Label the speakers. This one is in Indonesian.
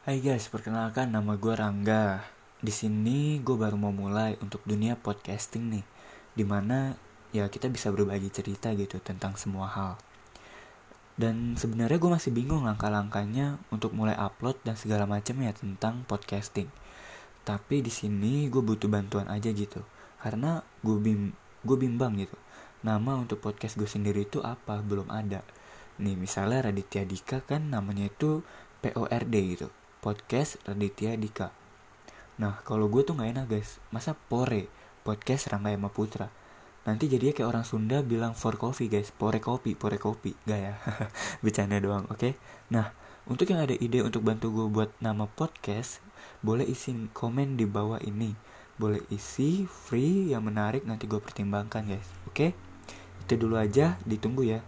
Speaker 1: Hai guys, perkenalkan nama gue Rangga. Di sini gue baru mau mulai untuk dunia podcasting nih, di mana ya kita bisa berbagi cerita gitu tentang semua hal. Dan sebenarnya gue masih bingung langkah-langkahnya untuk mulai upload dan segala macam ya tentang podcasting. Tapi di sini gue butuh bantuan aja gitu, karena gue bim gue bimbang gitu. Nama untuk podcast gue sendiri itu apa belum ada. Nih misalnya Raditya Dika kan namanya itu PORD gitu podcast Raditya Dika. Nah, kalau gue tuh nggak enak guys, masa Pore, podcast Rangga Yama Putra. Nanti jadinya kayak orang Sunda bilang for coffee guys, pore kopi, pore kopi, gak ya? Bercanda doang, oke? Okay? Nah, untuk yang ada ide untuk bantu gue buat nama podcast, boleh isi komen di bawah ini. Boleh isi free yang menarik nanti gue pertimbangkan guys, oke? Okay? Itu dulu aja, ditunggu ya.